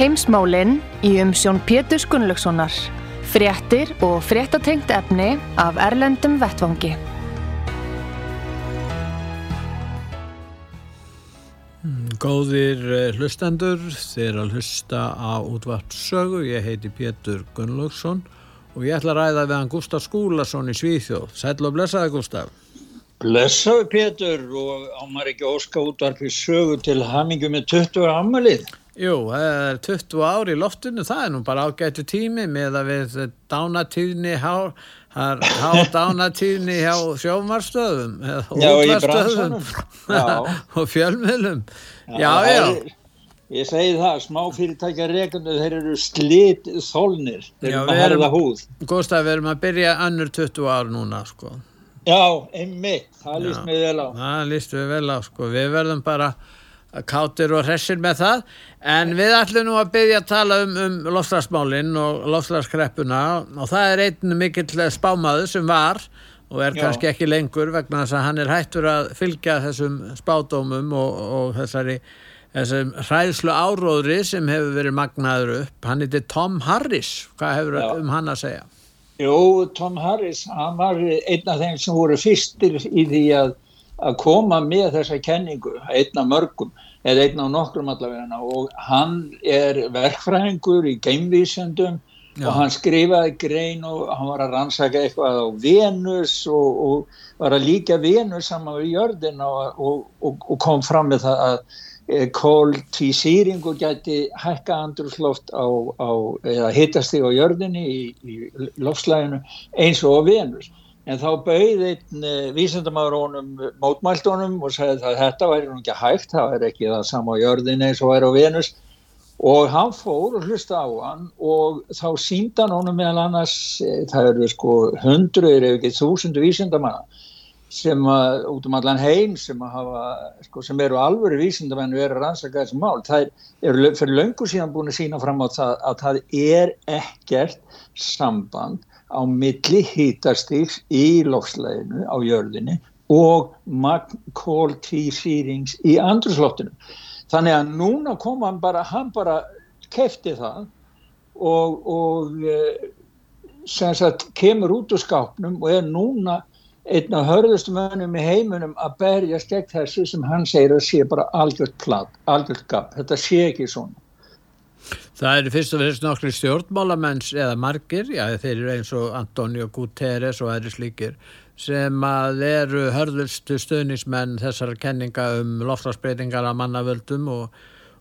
Heimsmálinn í umsjón Pétur Gunnlaugssonar. Fréttir og fréttatengt efni af Erlendum Vettvangi. Góðir eh, hlustendur, þeir að hlusta á útvarpsögu. Ég heiti Pétur Gunnlaugsson og ég ætla að ræða við hann Gustaf Skúlason í Svíþjóð. Sætla og blessaði Gustaf. Blessaði Pétur og ámar ekki óska útvarpi sögu til hamingu með 20 ammalið. Jú, það er 20 ári í loftinu, það er nú bara ágættu tími með að við dánatíðni há, há dánatíðni hjá sjómarstöðum í bransanum. og fjölmiðlum. Já, já, já. Ég segi það, smá fyrirtækja rekundu, þeir eru slit þólnir, þeir eru að herða húð. Góðstaf, við erum að byrja annur 20 ár núna, sko. Já, einmitt, það líst mér vel á. Það líst við vel á, sko, við verðum bara kátir og hressir með það en við ætlum nú að byggja að tala um, um lofslagsmálinn og lofslagskreppuna og það er einn mikill spámaður sem var og er Já. kannski ekki lengur vegna þess að hann er hættur að fylgja þessum spádómum og, og þessari þessum hræðslu áróðri sem hefur verið magnaður upp hann heitir Tom Harris hvað hefur Já. um hann að segja? Jú, Tom Harris hann var einn af þeim sem voru fyrstir í því að að koma með þessa kenningu, einn af mörgum eða einn af nokkrum allavega og hann er verkfræðingur í geimvísendum Já. og hann skrifaði grein og hann var að rannsaka eitthvað á Venus og, og var að líka Venus saman við jörðin og, og, og kom fram með það að e, kóltvísýringu gæti hækka andrúsloft á, á eða hittast þig á jörðinni í, í lofslæginu eins og á Venus en þá bauð einn uh, vísendamáður honum mótmælt honum og sagði að þetta væri nú ekki hægt, það væri ekki það sama á jörðin eins og væri á Venus. Og hann fór og hlusta á hann og þá síndan honum meðal annars, eh, það eru sko hundruður ef ekki þúsundu vísendamanna sem að, út um allan heim sem að hafa, sko sem eru alvöru vísendamenn og eru að rannsaka þessum mál. Það eru fyrir löngu síðan búin að sína fram á það að það er ekkert samband á milli hýtastíks í lofsleginu á jörðinni og kóltvísýrings í andrusloftinu. Þannig að núna kom hann bara, hann bara kefti það og, og eh, sem sagt kemur út úr skápnum og er núna einn af hörðustum önum í heiminum að berjast gegn þessu sem hann segir að sé bara algjört platt, algjört gap. Þetta sé ekki svona. Það eru fyrst og fyrst nokkri stjórnmálamenns eða margir, já þeir eru eins og Antonio Guterres og aðri slíkir sem að eru hörðustu stöðnismenn þessar kenninga um lofslagsbreytingar að mannavöldum og,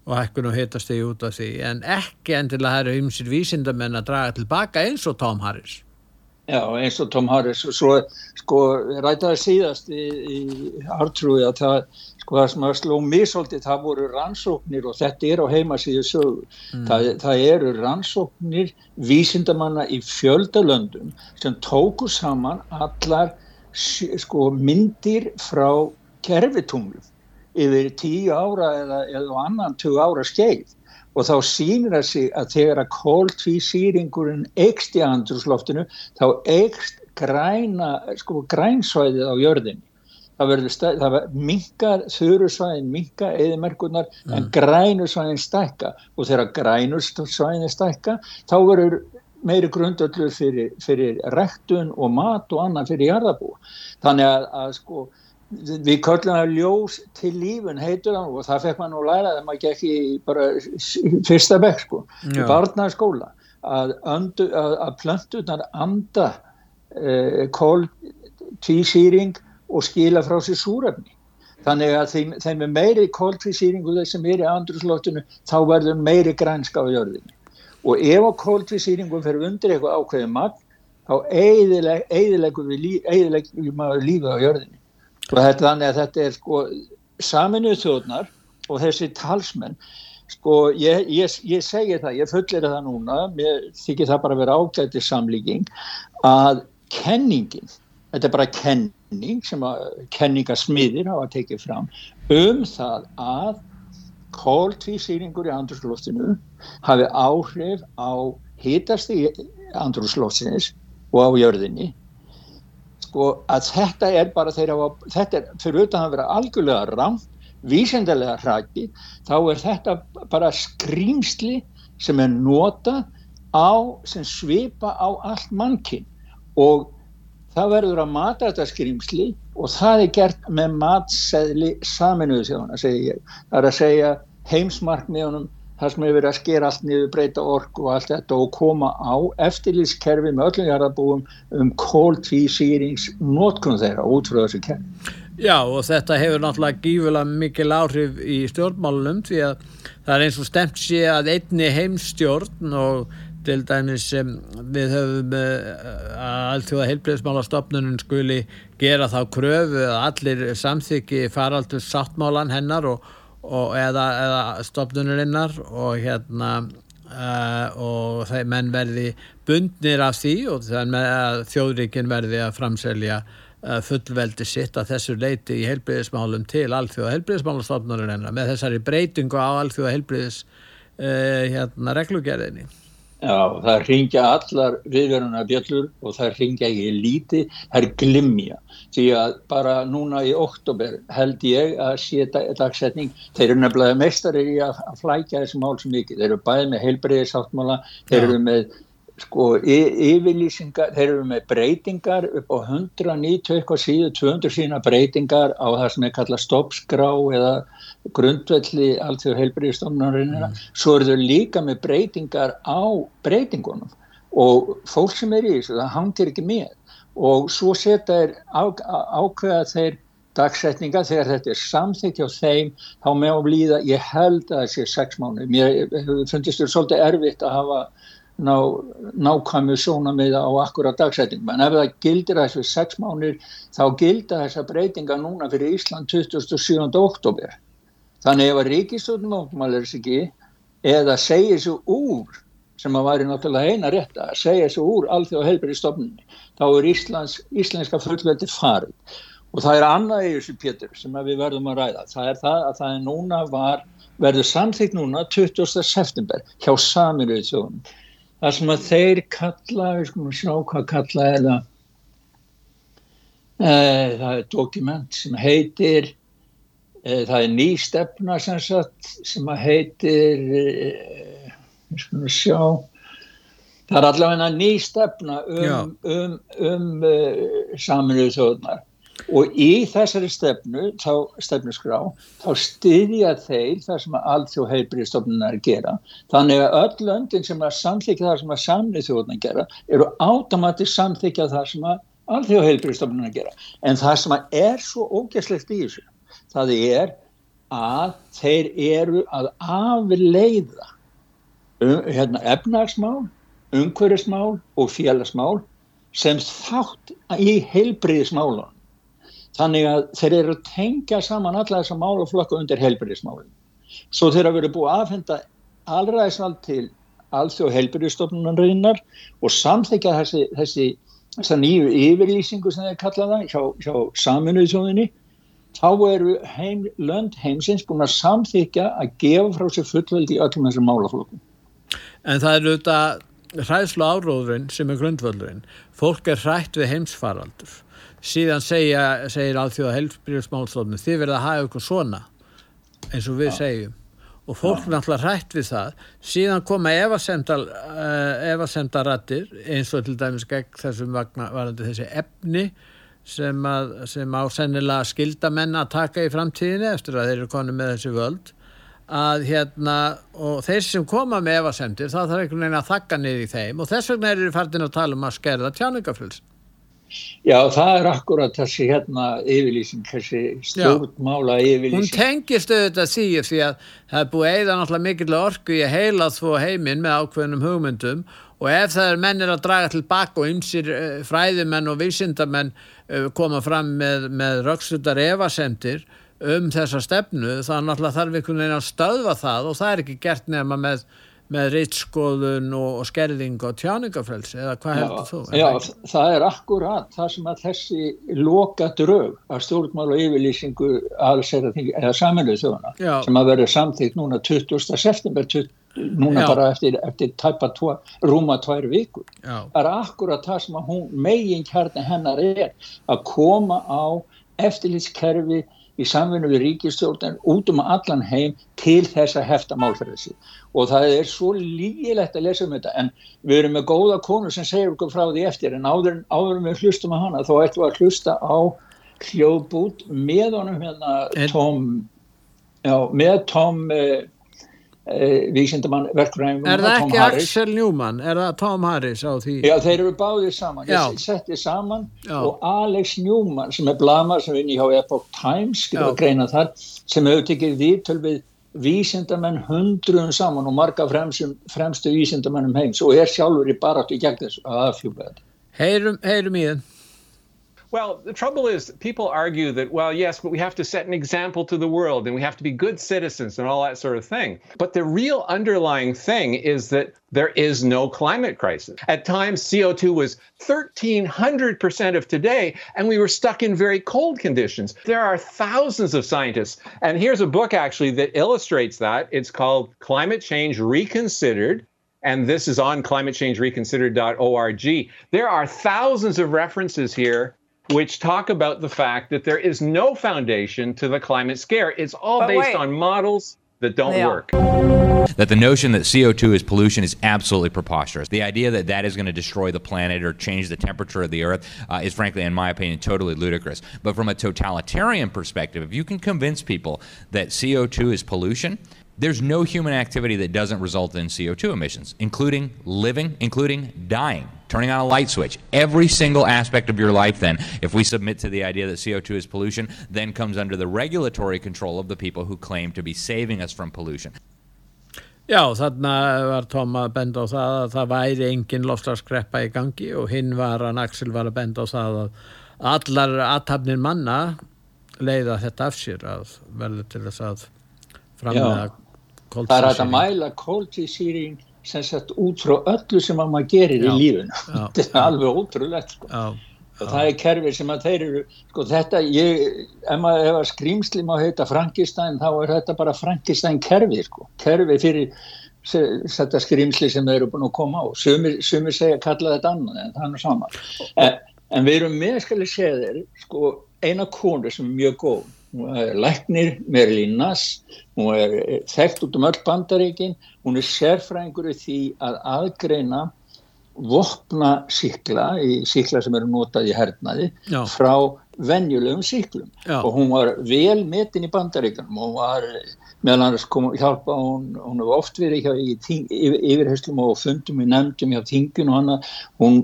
og hækkun og hitast þig út af því en ekki endilega það eru ymsir vísindamenn að draga tilbaka eins og Tom Harris. Já eins og Tom Harris og svo sko rætaði síðast í, í Artrúi að það sko það sem að sló misóldi það voru rannsóknir og þetta er á heimasíðu sögu. Mm. það, það eru rannsóknir vísindamanna í fjöldalöndum sem tóku saman allar sko myndir frá kerfitunglum yfir tíu ára eða, eða annan tjú ára skeið. Og þá sýnir það sig að þegar að kóltvísýringurinn eikst í andrúsloftinu þá eikst græna sko grænsvæðið á jörðinni það verður það minkar þurusvæðin, minka eðimerkunar mm. en grænusvæðin stækka. Og þegar grænusvæðin stækka þá verður meiri grundöldur fyrir, fyrir rektun og mat og annan fyrir jarðabú þannig að, að sko við köllum það ljós til lífun heitur það og það fekk maður nú læra þegar maður gekk í bara fyrsta bekk sko, í barnaskóla að, að, að plöntunar anda eh, kól tvísýring og skila frá sér súrefni. Þannig að þeim, þeim er meiri kóltvísýringu þess sem er í andrúslottinu þá verður meiri grænska á jörðinni. Og ef á kóltvísýringum fer undir eitthvað ákveðið magn þá eiðilegum við lífið á jörðinni og þetta, þannig að þetta er sko saminuð þjóðnar og þessi talsmenn sko ég, ég, ég segi það, ég fullir það núna mér þykir það bara að vera ágæti samlíking að kenningin þetta er bara kenning sem að kenningasmiðir hafa tekið fram um það að kóltvísýringur í andrúsloftinu hafi áhrif á hítast í andrúsloftsinnis og á jörðinni. Sko að þetta er bara þeirra þetta er fyrir auðvitað að vera algjörlega rámt vísendalega hraki þá er þetta bara skrýmsli sem er nota á sem svipa á allt mannkinn og það verður að mata þetta skrýmsli og það er gert með matseðli saminuðu þjóðana segja ég. Það er að segja heimsmarkmiðunum það sem hefur verið að skera allt niður, breyta ork og allt þetta og koma á eftirlýskerfi með öllum jarðabúum um kóltvísýrings nótkunn þeirra út frá þessu kerfi. Já og þetta hefur náttúrulega gífulega mikil áhrif í stjórnmálunum því að það er eins og stemt sé að einni heimstjórn og til dæmis sem við höfum uh, að alltjóða heilbreyðsmálastofnunum skuli gera þá kröfu að allir samþyggi faraldur sáttmálan hennar og, og eða, eða stofnunurinnar og hérna uh, og þeir menn verði bundnir af því og þjóðríkin verði að framselja Eh, fullveldi sitt að þessu leiti í heilbriðismálum til alþjóða heilbriðismálastofnurinn með þessari breytingu á alþjóða heilbriðis uh, hérna reglugerðinni Já, það ringja allar viðverðuna bjöllur og það ringja ekki líti, það er glimja því að bara núna í oktober held ég að sé dagsetning, þeir eru nefnilega mestarir í að, flækja þessi mál sem mikið, þeir eru bæðið með heilbriðisáttmála, þeir eru með sko yfirlýsingar, þeir eru með breytingar upp á 190 eitthvað síðu, 200 sína breytingar á það sem er kallað stoppskrá eða grundvelli að heilbríðistofnarinn mm. svo eru þau líka með breytingar á breytingunum og fólk sem er í þessu, það hangir ekki með og svo setja þeir ákveða þeir dagsetninga þegar þetta er samþykja á þeim þá með að líða, ég held að það sé sex mánu, mér fundist þetta svolítið erfitt að hafa ná, nákvæmu sjónamiða á akkurat dagsætingum en ef það gildir þessu sex mánir þá gilda þessa breytinga núna fyrir Ísland 27. oktober þannig ef að ríkistjóðnum áttmálir þess ekki eða segja þessu úr sem að væri náttúrulega eina rétt að segja þessu úr alþjóð helbri stofnunni þá er Íslands, íslenska fullveldi farið. Og það er annað í þessu pétur sem við verðum að ræða. Það er það að það er núna var verður samþýtt núna 20. september hjá saminuði þjóðum það sem að þeir kalla, við skulum sjá hvað kalla er það. E, það er dokument sem heitir það er ný stefna sem, sagt, sem að heitir e, skulum sjá það er allavega ný stefna um, um, um, um saminuðu þjóðnar og í þessari stefnu, þá stefnusgrá, þá styðja þeir það sem að allþjóð heilbríðstofnunar gera. Þannig að öll löndin sem að samþykja það sem að samnið þjóðunar gera eru átomatist samþykja það sem að allþjóð heilbríðstofnunar gera. En það sem að er svo ógæslegt í þessu, það er að þeir eru að afleiða um, hérna, efnagsmál, umhverfismál og félagsmál sem þátt í heilbríðismálunum Þannig að þeir eru að tengja saman alla þessa málaflokku undir helbyrðismálinn. Svo þeir eru verið búið að aðfenda allraðisvald til alþjóð helbyrðistofnunarreinar og samþykja þessi, þessi, nýju yfirlýsingu sem þeir kallaða hjá, hjá saminuðu þjóðinni. Þá eru heim, lönd heimsins búin að samþykja að gefa frá sér fullveldi í öllum þessum málaflokkum. En það er auðvitað hræðslu áróðurinn sem er grundvöldurinn. Fólk er hrætt við heimsfaraldur síðan segja, segir alþjóða helbriðsmálstofnum þið verða að hafa ykkur svona eins og við ja. segjum og fólk er náttúrulega hrætt við það síðan koma evasemdarattir uh, eins og til dæmis gegn þessum varandi þessi efni sem, að, sem á sennilega skildamenn að taka í framtíðinu eftir að þeir eru konu með þessi völd að hérna og þeir sem koma með evasemdir þá þarf einhvern veginn að þakka niður í þeim og þess vegna er þeir færðin að tala um að skerða tjáningaflöls Já, það er akkurat þessi hérna yfirlýsing, þessi stjórnmála yfirlýsing. Hún tengist auðvitað því því að það er búið eða náttúrulega mikill orku í að heila þvó heiminn með ákveðnum hugmyndum og ef það er mennir að draga tilbaka og ymsir uh, fræðimenn og vísindamenn uh, koma fram með, með röksutar evasemtir um þessa stefnu þá náttúrulega þarf einhvern veginn að stöðva það og það er ekki gert nefna með með rittskoðun og, skerðing og tjáningafrelsi eða hvað heldur þú? Já, það, er akkurat það sem að þessi loka drög að stjórnmál og yfirlýsingu eða saminuð þjóðana sem að verður samþýtt núna 20. september 20, núna Já. bara eftir, eftir tæpa tva, rúma tvær vikur Já. er akkurat það sem hún megin kjarni hennar er að koma á eftirlýtskerfi í samfunnu við ríkistjórnir út um allan heim til þess að hefta málferðisi og það er svo lígilegt að lesa um þetta en við erum með góða konu sem segir okkur frá því eftir en áður, áður við hlustum að hana þá ættum við að hlusta á hljóðbút með honum hérna Tom, já, með Tom eh, Eh, vísindamann verkfræðingum Er það ekki. Axel Newman? Er það Tom Harris á því? Já, þeir eru báðið saman Já. ég setti saman Já. og Alex Newman sem er blamar sem vinn í hjá Epoch Times greina þar, sem hefur tekið viðtöl við vísindamenn hundruðum saman og marga fremstum, fremstu vísindamennum heims og er sjálfur í barátt í gegn þessu að afhjúpa þetta Heyrum, heyrum í þenn Well, the trouble is, people argue that, well, yes, but we have to set an example to the world and we have to be good citizens and all that sort of thing. But the real underlying thing is that there is no climate crisis. At times, CO2 was 1,300% of today, and we were stuck in very cold conditions. There are thousands of scientists. And here's a book actually that illustrates that. It's called Climate Change Reconsidered and this is on climatechangereconsidered.org. There are thousands of references here which talk about the fact that there is no foundation to the climate scare. It's all but based wait. on models that don't yeah. work. That the notion that CO2 is pollution is absolutely preposterous. The idea that that is going to destroy the planet or change the temperature of the earth uh, is, frankly, in my opinion, totally ludicrous. But from a totalitarian perspective, if you can convince people that CO2 is pollution, there's no human activity that doesn't result in CO2 emissions, including living, including dying, turning on a light switch. Every single aspect of your life, then, if we submit to the idea that CO2 is pollution, then comes under the regulatory control of the people who claim to be saving us from pollution. Já, þarna var Tom að benda á það að það væri engin lofslagskreppa í gangi og hinn var að Axel var að benda á það að allar aðtapnir manna leiða þetta af sér að verður til þess að framlega það er að mæla kóltísýring sem sett út frá öllu sem að maður gerir já, í lífuna þetta er alveg ótrúlegt sko. já, já. það er kerfi sem að þeir eru sko þetta, ég, ef maður hefur skrýmsli má heita Frankenstein þá er þetta bara Frankenstein kerfi sko. Kerfi fyrir þetta skrýmsli sem þeir eru búin að koma á. Sumir, sumir segja kalla þetta annað en það er saman en, en við erum með skal ég segja þeir sko eina konu sem er mjög góð hún er læknir, Merlin Nass. Hún er þekkt út um öll bandaríkin. Hún er sérfræðingur því að aðgreina vopna síkla, síkla sem eru notað í hernaði Já. frá venjulegum síklum Já. og hún var vel metin í bandaríkanum og hún var meðal annars kom hjálpa hún, hún hefur oft verið hjá, í yfirherslum og fundum í nefndum hjá tingun og hana, hún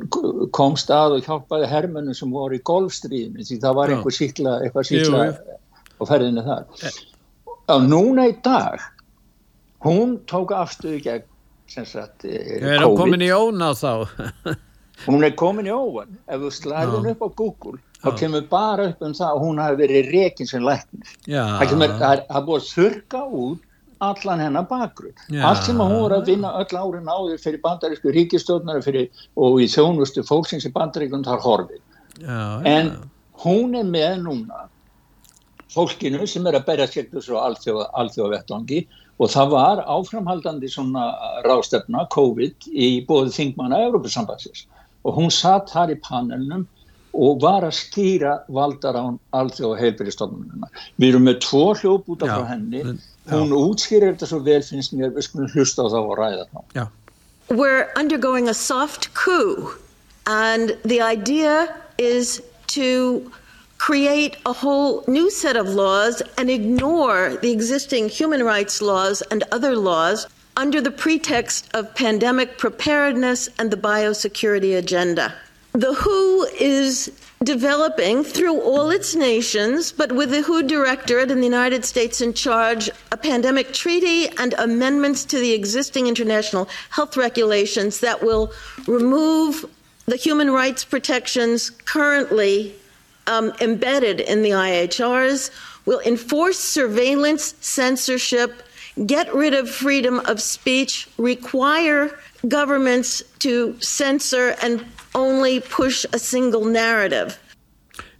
kom stað og hjálpaði hermennum sem voru í golfstríðinu því það var einhver síkla, eitthvað síkla og ferðinu þar. Á núna í dag hún tók afstöðu gegn sem sagt eh, er hún komin í óna þá? hún er komin í óvan ef þú slæðir hún upp á Google þá kemur bara upp um það að hún hafi verið rekin sem læknir. Það er búið að þurka út allan hennar bakgrunn. Allt sem að hún voru að vinna öll árin áður fyrir bandarísku ríkistjóðnar og í þjónustu fólksins í bandaríkunum þar horfið. Já, en já. hún er með núna fólkinu sem er að berja sér þessu alþjóða, alþjóða vettvangi og það var áframhaldandi svona rástefna COVID í bóðu þingmanna Európa-sambansins og hún satt þar í panelnum og var að skýra valdar án alþjóða heilbyrjastofnununa. Við erum með tvo hljópúta frá henni, hún útskýrir þetta svo vel finnst mér, við skulum hlusta á þá og ræða þá. Já. We're undergoing a soft coup and the idea is to create a whole new set of laws and ignore the existing human rights laws and other laws under the pretext of pandemic preparedness and the biosecurity agenda. The WHO is developing through all its nations, but with the WHO Directorate in the United States in charge, a pandemic treaty and amendments to the existing international health regulations that will remove the human rights protections currently um, embedded in the IHRs, will enforce surveillance, censorship, get rid of freedom of speech, require governments to censor and only push a single narrative.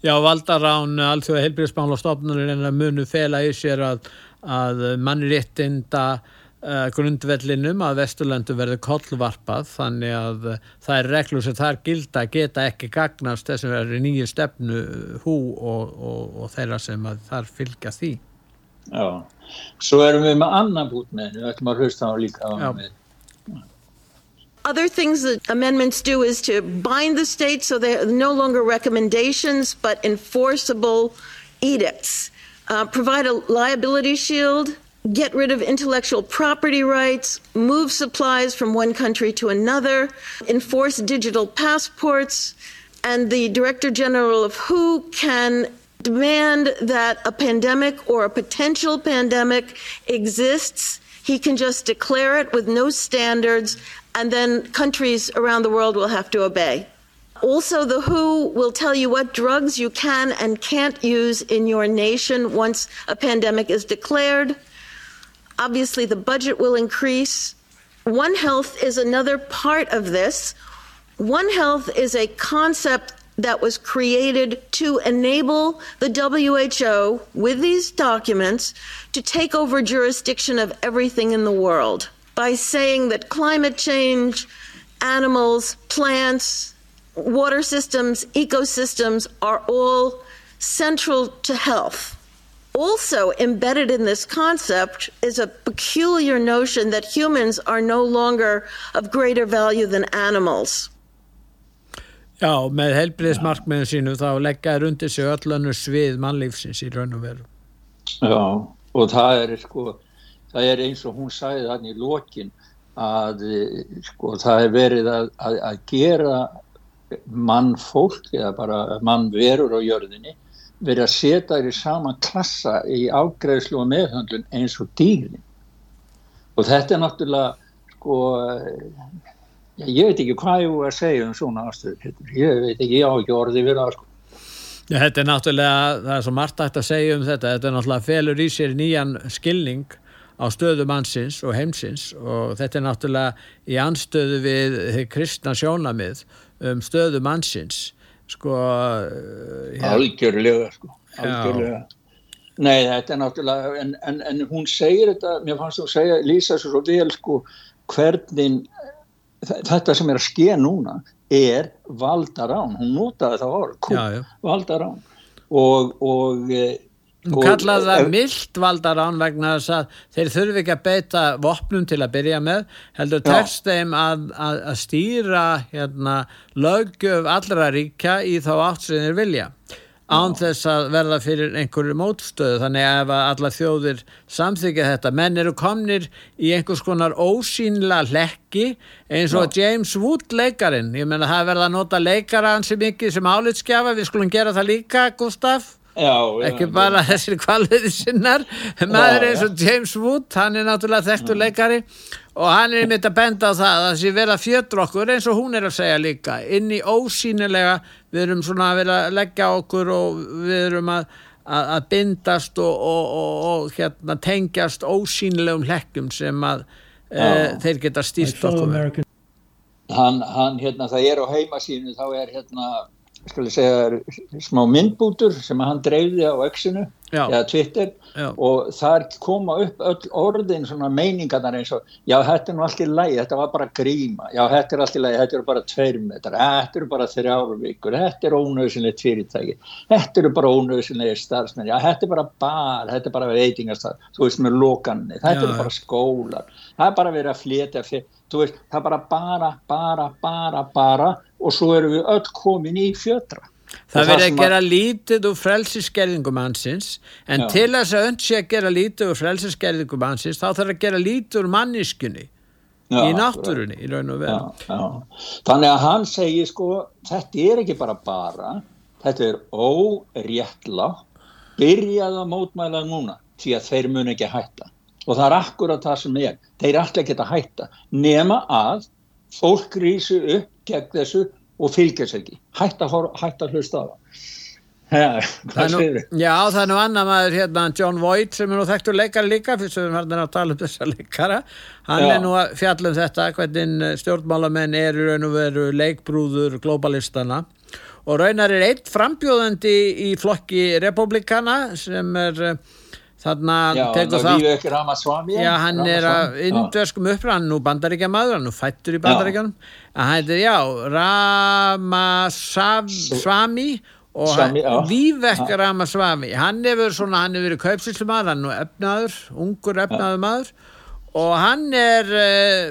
Já, valdarán, allþjóða heilbríðsmálastofnunir en að munu fela í sér að, að mannréttinda uh, grundvellinum að Vesturlandu verði kollvarpað þannig að uh, það er reglur sem þar gilda geta ekki gagnast þessum verður nýju stefnu hú og, og, og þeirra sem þar fylgja því. Já, svo erum við með annan bút með henni, við ætlum að hlusta á líka. Á með Other things that amendments do is to bind the states so they're no longer recommendations but enforceable edicts, uh, provide a liability shield, get rid of intellectual property rights, move supplies from one country to another, enforce digital passports, and the Director General of WHO can demand that a pandemic or a potential pandemic exists. He can just declare it with no standards and then countries around the world will have to obey. Also, the WHO will tell you what drugs you can and can't use in your nation once a pandemic is declared. Obviously, the budget will increase. One Health is another part of this. One Health is a concept that was created to enable the WHO, with these documents, to take over jurisdiction of everything in the world by saying that climate change, animals, plants, water systems, ecosystems are all central to health. Also, embedded in this concept is a peculiar notion that humans are no longer of greater value than animals. Já, með helbriðismarkmiðin sínu þá leggjaður undir sig öll önnur svið mannlífsins í raun og veru. Já, og það er sko það er eins og hún sagði þannig í lokin að sko, það er verið að, að, að gera mann fólk eða bara mann verur á jörðinni verið að setja þér í sama klassa í ágreðslu og meðhundlun eins og dýrin. Og þetta er náttúrulega sko ég veit ekki hvað ég voru að segja um svona ástöður ég veit ekki, ég á ekki orði við það sko. Já, þetta er náttúrulega, það er svo margt að segja um þetta, þetta er náttúrulega felur í sér nýjan skilning á stöðu mannsins og heimsins og þetta er náttúrulega í anstöðu við kristna sjónamið um stöðu mannsins sko hér. algjörlega sko. Algjörlega. Já. nei þetta er náttúrulega en, en, en hún segir þetta mér fannst þú að segja, lýsa svo vel sko hvernig þetta sem er að ske núna er valdarán, hún notaði það orð valdarán og, og Hún kallaði það mildvaldarán vegna þess að þeir þurfi ekki að beita vopnum til að byrja með, heldur tekst þeim að, að, að stýra hérna, lögjöf allra ríkja í þá átt sem þeir vilja án þess að verða fyrir einhverju mótstöðu. Þannig að ef alla þjóðir samþykja þetta, menn eru komnir í einhvers konar ósýnlega hlekki eins og Já. James Wood leikarin, ég menna það verða að nota leikara hansi mikið sem álitskjafa, við skulum gera það líka Gustaf Já, ekki bara já. þessir kvalviði sinnar. Maður eins og James Wood hann er náttúrulega þekktur leikari og hann er einmitt að benda á það að sé vera fjötur okkur eins og hún er að segja líka inn í ósýnilega. Við erum svona að vera að leggja okkur og við erum að, að, að bindast og, og, og, og hérna, tengjast ósýnilegum hlekkum sem að e, þeir geta stýst okkur. Hann, hann hérna það er á heimasínu þá er hérna skal ég segja smá myndbútur sem hann dreifði á X-inu eða Twitter já. og þar koma upp öll orðin svona meiningarnar eins og já þetta er nú allt í lagi, þetta var bara gríma. Já þetta er allt í lagi, þetta eru bara tveir metrar þetta eru bara þrjáru vikur, þetta er ónöðsynlegt fyrirtæki, þetta eru bara ónöðsynlega starfsmenn, já þetta er bara bar, þetta er bara veitingarstað, þú veist með lokanni, þetta eru bara skólar það er bara verið að flétja veist, það er bara bara, bara, bara, bara og svo erum við öll komin í fjötra. Það verður að gera lítið úr frelsiskerðingum hansins en já. til þess að öndsi að gera lítið úr frelsiskerðingum hansins þá þarf að gera lítið úr manniskunni já, í náttúrunni í raun og veru. Þannig að hann segir sko, þetta er ekki bara bara, þetta er óréttla byrjað að mótmæla núna því að þeir mun ekki hætta og það er akkurat það sem er. Þeir ekki að hætta nema að fólk rýsu upp gegn þessu og fylgja sér ekki. Hætta, hætta hlusta á það. Ja, það nú, já, það er nú annar maður hérna, John Voight sem er nú þekktur leikari líka fyrir sem við verðum að tala um þessa leikara. Hann já. er nú að fjalla um þetta hvernig stjórnmálamenn eru raun og veru leikbrúður globalistana og raunar er eitt frambjóðandi í flokki republikana sem er uh, þarna tekur það já, hann er að indverskum upprann nú bandaríkja maður, hann er fættur í bandaríkjanum hann heitir, já, Ramaswamy og Svami, Vívek Ramaswamy. Hann hefur svona, hann hefur verið kaupsilsumar hann er efnaður, ungur efnaður maður. Og hann er eh,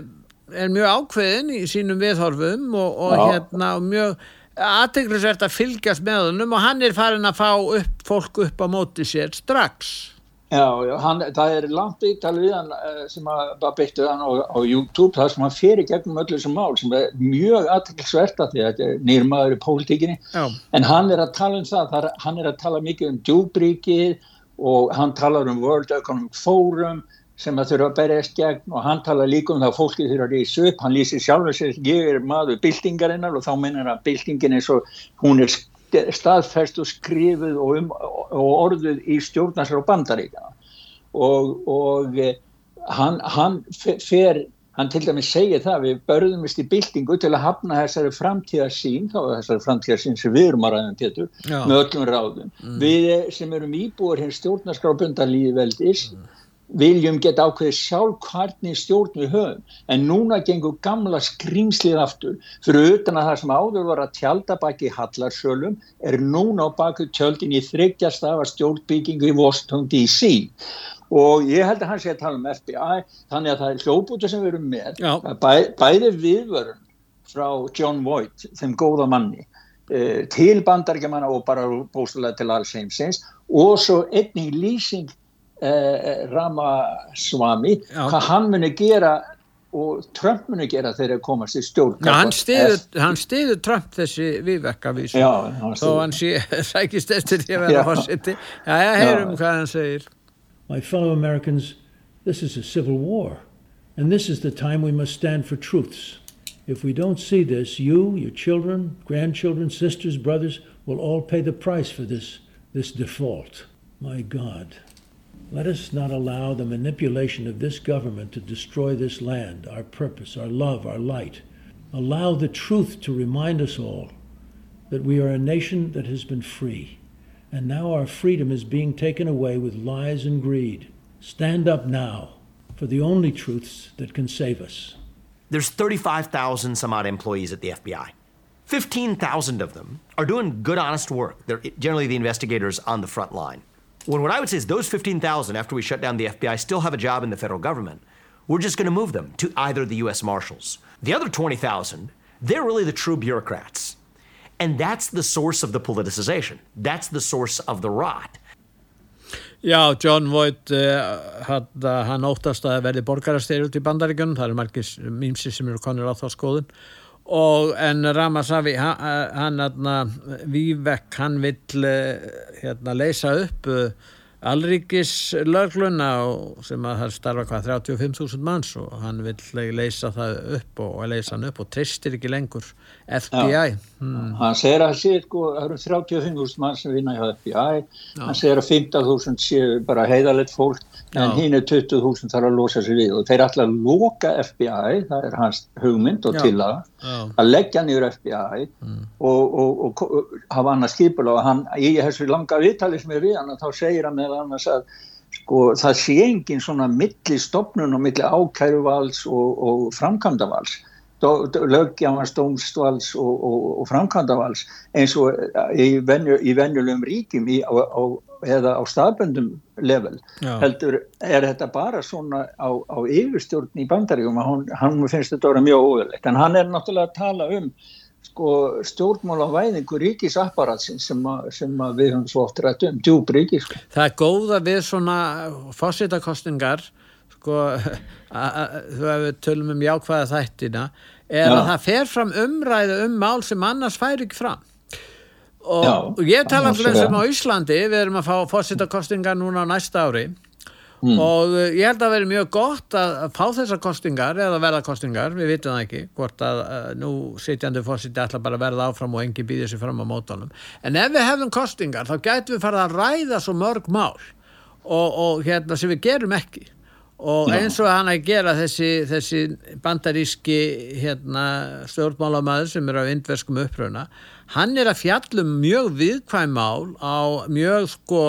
er mjög ákveðin í sínum viðhorfum og, og hérna og mjög aðteglisvert að fylgjast með hennum og hann er farin að fá upp, fólk upp á móti sér strax Já, já hann, það er langt íttal við hann eh, sem að byttu hann á, á YouTube það sem hann í gegnum öllu sem mál sem er mjög aðtilsvert að því að þetta er nýrmaður í pólitíkinni. En hann er að tala um það, það er, hann er að tala mikið um djúbríkið og hann talar um World Economic Forum sem að þurfa að berjast gegn og hann talar líka um það að fólki þurfa að rýsa upp. Hann lýsir sjálfur sér, ég er maður byltingarinnar og þá minnar að byltingin eins og hún er staðfæst og skrifuð og, um, og orðuð í stjórnarsar og bandaríkana og, og eh, hann, hann fer hann til dæmis segir það við börðumist í byltingu til að hafna þessari framtíðarsín þá þessari framtíðarsín sem við erum að ræðan tétur með öllum ráðum. Mm. við sem erum íbúið hér stjórnarskrafbundarlíði veldis mm viljum geta ákveðið sjálf hvernig stjórn við höfum. En núna gengur gamla skrýmslið aftur. Fyrir utan að það sem áður var að tjálta baki hallarsölum er núna á baku tjöldin í þryggjast af að stjórnbyggingu í Washington DC og ég held að hann sé að tala um FBI þannig að það er hljóputu sem við erum með. Bæ, bæði viðvörun frá John Voight, þeim góða manni eh, til bandargemanna og bara bóstulega til alls heimsins og svo einning lýsing eh, Ramaswamy hvað hann muni gera og Trump muni gera þegar það komast í stjórn ja, hann stiður Trump þessi viðvekkavísu þó hann sé sækist eftir því að vera fórsiti já, já, heyrum hvað hann segir. My fellow Americans this is a civil war and this is the time we must stand for truths. If we don't see this you, your children, grandchildren, sisters, brothers will all pay the price for this this default. My God Let us not allow the manipulation of this government to destroy this land, our purpose, our love, our light. Allow the truth to remind us all that we are a nation that has been free, and now our freedom is being taken away with lies and greed. Stand up now for the only truths that can save us. There's 35,000 some odd employees at the FBI. 15,000 of them are doing good, honest work. They're generally the investigators on the front line. When what I would say is those 15,000 after we shut down the FBI still have a job in the federal government. We're just going to move them to either the US Marshals. The other 20,000, they're really the true bureaucrats. And that's the source of the politicization. That's the source of the rot. Já, John Voight, uh, hann, óttast að verði borgarasteyri út í bandaríkunum, það eru margir mýmsi sem eru konir á þá skoðun og en Ramasavi hann hann Vívek hann vill eh, hérna leysa upp eh, Alríkis lögluna sem að það starfa hvað 35.000 manns og hann vill leysa það upp og leysa hann upp og tristir ekki lengur FBI hmm. hann segir að sé, sko, það eru 35.000 mann sem vinna í FBI Já. hann segir að 15.000 séu bara heiðalegt fólk en hínu 20.000 þarf að losa sér við. Og þeir ætla að loka FBI, það er hans hugmynd og til að að leggja nýjur FBI mm. og, og, og, og hafa hann að skipula og hann, í þessu langa viðtali sem er við hann, þá segir hann meðal annars að sko, það sé engin svona milli stopnun og milli ákæruvals og framkvæmdavals löggjafans, dómstvals og framkvæmdavals eins og í, venju, í venjulegum ríkim í, á, á eða á staðböndum level Já. heldur er þetta bara svona á, á yfirstjórn í bandaríum og hann finnst þetta að vera mjög óverlegt en hann er náttúrulega að tala um sko, stjórnmála væðingu ríkisapparatsin sem, sem við höfum svo oft rætt um, djúb ríkis sko. Það er góða við svona fósittakostingar sko, þú hefur tölum um jákvæða þættina er Já. að það fer fram umræðu um mál sem annars fær ekki fram. Og, Já, og ég tala er- sem á Íslandi við erum að fá fórsetakostingar núna á næsta ári. Mm. og uh, ég held að veri mjög gott að, fá þessar kostingar eða verða kostingar, við vitum það ekki hvort að uh, nú sitjandi fórseti ætla bara að verða áfram og engi býðir sér fram á mótunum. En ef við hefðum kostingar þá gætum við farið að ræða svo mörg mál. Og, og hérna sem við gerum ekki og eins og hann að gera þessi, þessi bandaríski hérna, stjórnmálamæður sem er á indverskum uppröuna hann er að fjallum mjög viðkvæm mál á mjög sko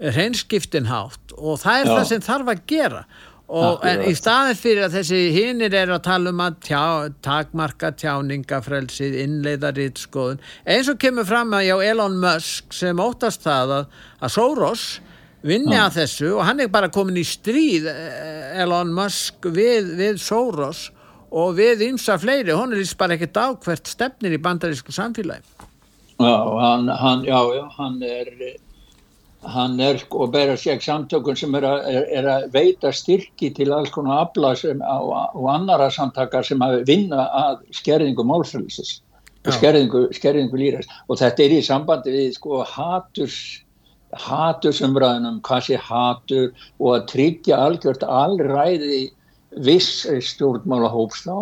hreinskiptinhátt og það er Já. það sem þarf að gera. Og en í staðin fyrir að þessi hinir er að tala um að tjá, takmarka tjáningafrelsið, innleiðaritt skoðun, eins og kemur fram að já Elon Musk sem óttast það að, að Soros vinni að þessu og hann er bara komin í stríð eh, Elon Musk við, við Soros og við ymsa fleiri, hún er líst bara ekkert á hvert stefnir í bandarísku samfélagi. Já, hann, hann, já, já, hann er hann er sko að bera sér samtökun sem er að, er, er að veita styrki til alls konar afla sem, og, og annara samtakar sem að vinna að skerðingu málfrælsis og skerðingu, skerðingu lírast og þetta er í sambandi við sko haturs hatursumræðunum, hvað sé hatur og að tryggja algjört allræði viss stjórnmálahóps þá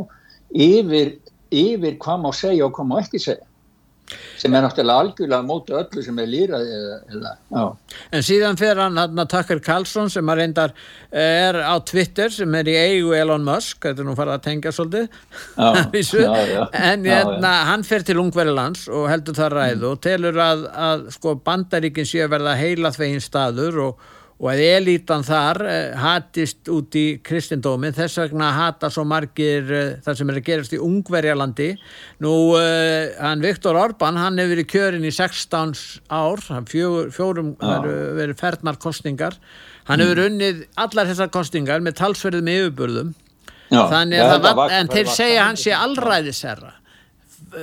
yfir, yfir hvað má segja og hvað má ekki segja sem er náttúrulega algjörlega móti öllu sem er lýraði eða, eða. En síðan fer hann hann að Tucker Carlson sem að reyndar eh, er á Twitter sem er í eigu Elon Musk, þetta er nú farið að tengja svolítið, Já, já, en hérna, hann fer til Ungverilands og heldur það ræðu og telur að, að sko bandaríkin sé að verða heila þvegin staður og, og að elítan þar eh, hatist út í kristindómin, þess vegna hata svo margir eh, það sem er að gerast í Ungverjalandi. Nú, eh, hann Viktor Orban, hann hefur verið kjörin í 16 ár, hann fjögur, fjórum verið, verið ferðnar kostingar. Hann hefur unnið allar þessar kostingar með talsverðum yfirburðum. Já, Þannig já, að þetta það, var- en þeir segja hann sé allræðisherra.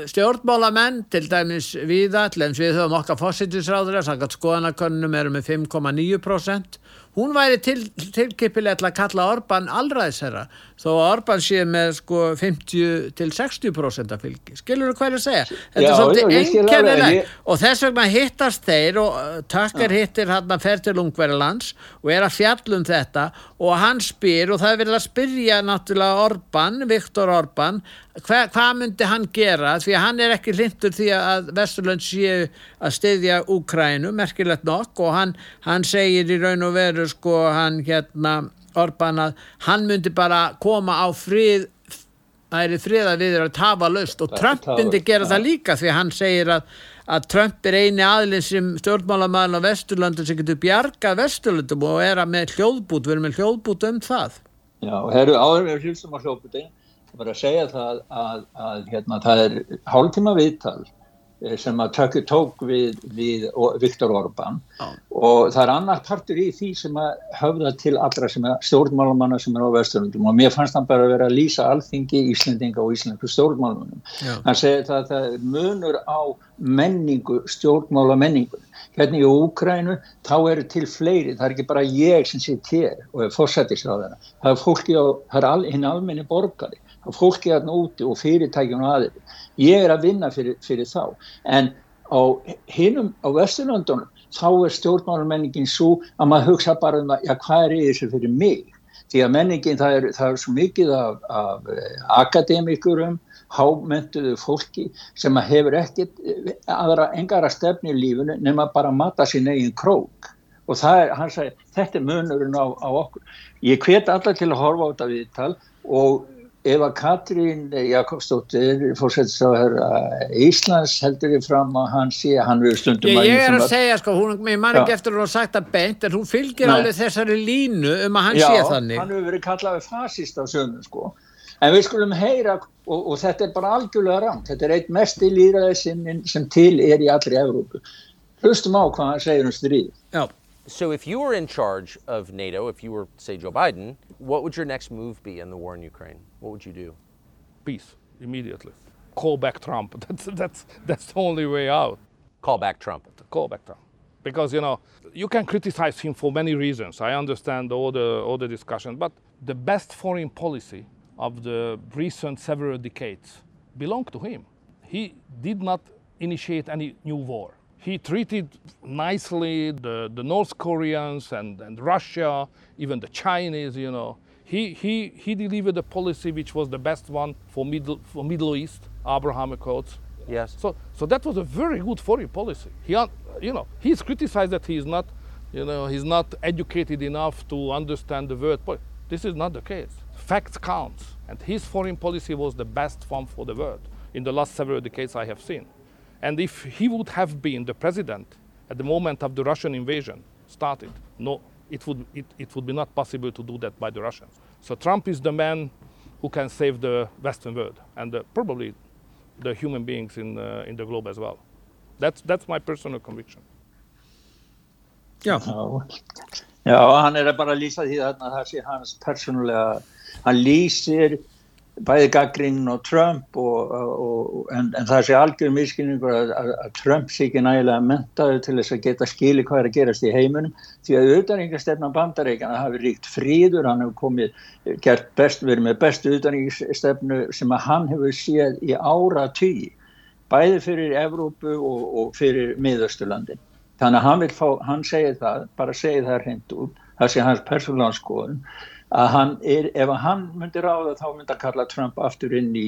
Stjórnmálamenn, til dæmis viða, til dæmis við höfum okkar fósittisráður, sangat skoðanakönnum eru með 5,9%. Hún væri til, tilkipilega til að kalla Orban allræðisherra, þó að Orban sé með sko 50 til 60% af fylgi. Skilur þú hvað ég að segja? Þetta Já, er svolítið ég skil alveg, en einkennilegt ég- og þess vegna hittast þeir og uh, takkar hittir hann að fer til Ungverjalands og er að fjalla um þetta og hann spyr og það verið að spyrja náttúrulega Orban, Viktor Orban hva, hvað myndi hann gera því að hann er ekki hlindur því að Vesturlönd séu að styðja Úkrænu, merkilegt nokk og hann, hann segir í raun og veru sko hann hérna Orban að hann myndi bara koma á frið það er friða við að tafa löst og Trump myndi gera það líka því hann segir að, að Trump er eini aðlinn sem stjórnmálamæðin á Vesturlöndum sem getur bjargað Vesturlöndum og er að með hljóðbút, við erum með hljóðbút um það. Já, og herru, áður við á hljóputi, það var að segja það að, að hérna, það er hálftíma viðtal eh, sem að Tökki tók við, við Viktor Orban Já. og það er annar partur í því sem að höfða til allra sem er stjórnmálamanna sem er á Vesturlundum og mér fannst hann bara að vera að lýsa alþingi Íslendinga og íslensku stjórnmálamannum. Já. Hann segir það að það munur á menningu, stjórnmála menningu. Hérna í Úkrænu þá eru til fleiri, það er ekki bara ég sem sitt hér og er fórsættisráðara. Það er fólki á, það er al, hinn almenni borgari, fólki hérna úti og fyrirtækjum og aðeins. Ég er að vinna fyrir, fyrir þá. En á hinnum, á Vesturlöndunum, þá er stjórnmálamenningin svo að maður hugsa bara um að, já, hvað er þessu fyrir mig? Því að menningin, það er, það er svo mikið af, af eh, akademikurum, hámentuðu fólki sem að hefur ekkit eh, aðra engara stefni í lífunu nema bara að mata sín eigin krók. Og það er, hann sagði, þetta er munurinn á, á okkur. Ég hvet allar til að horfa á þetta viðtal og ef að Katrín Jakobsdóttir fórsættisráðherra Íslands heldur ég fram að hann sé að hann við stundum Ég, ég er að segja, sko, hún, ég man ekki Já. eftir að hún har sagt það beint, en hún fylgir Nei. alveg þessari línu um að hann Já, sé þannig. hann hefur verið kallaði fasist á sögum sko. en við skulum heyra og, og þetta er bara algjörlega rangt þetta er eitt mest í líraði sem, sem til er í allri Evrópu hlustum á hvað hann segir um stríð Já. So, if you were in charge of NATO, if you were, say, Joe Biden, what would your next move be in the war in Ukraine? What would you do? peace immediately. Call back Trump. That's, that's, that's the only way out. Call back Trump. Call back Trump. Because, you know, you can criticize him for many reasons. I understand all the, all the discussion. But the best foreign policy of the recent several decades belonged to him. He did not initiate any new war. He treated nicely the, the North Koreans and, and Russia, even the Chinese, you know. He, he, he delivered a policy which was the best one for Middle, for Middle East, Abraham Accords. Yes. So, so that was a very good foreign policy. He, uh, you know, he's criticized that he is not, you know, he's not educated enough to understand the world. But this is not the case. Facts count, and his foreign policy was the best one for the world in the last several decades I have seen. And if he would have been the president at the moment of the Russian invasion started, no, it would, it, it would be not possible to do that by the Russians. So Trump is the man who can save the Western world and uh, probably the human beings in, uh, in the globe as well. That's, that's my personal conviction. Já. Já, já, hann er bara að lýsa því að það sé hans persónulega, hann lýsir bæði gaggrinn og Trump og, og, en, en það sé algjör miskynningur að, að, að Trump sé ekki nægilega mentaður til þess að geta skili hvað er að gerast í heiminum því að auðvitaðringastefnan bandaríkjana hafi ríkt fríður, hann hefur komið gert best, verið með bestu auðvitaðringastefnu sem að hann hefur séð í ára tíi, bæði fyrir Evrópu og, og fyrir miðausturlandin. Þannig að hann vil fá, hann segir það, bara segir það hreint út, það sé hans persónulega skoðun að hann er, ef hann myndi ráða þá myndi að kalla Trump aftur inn í,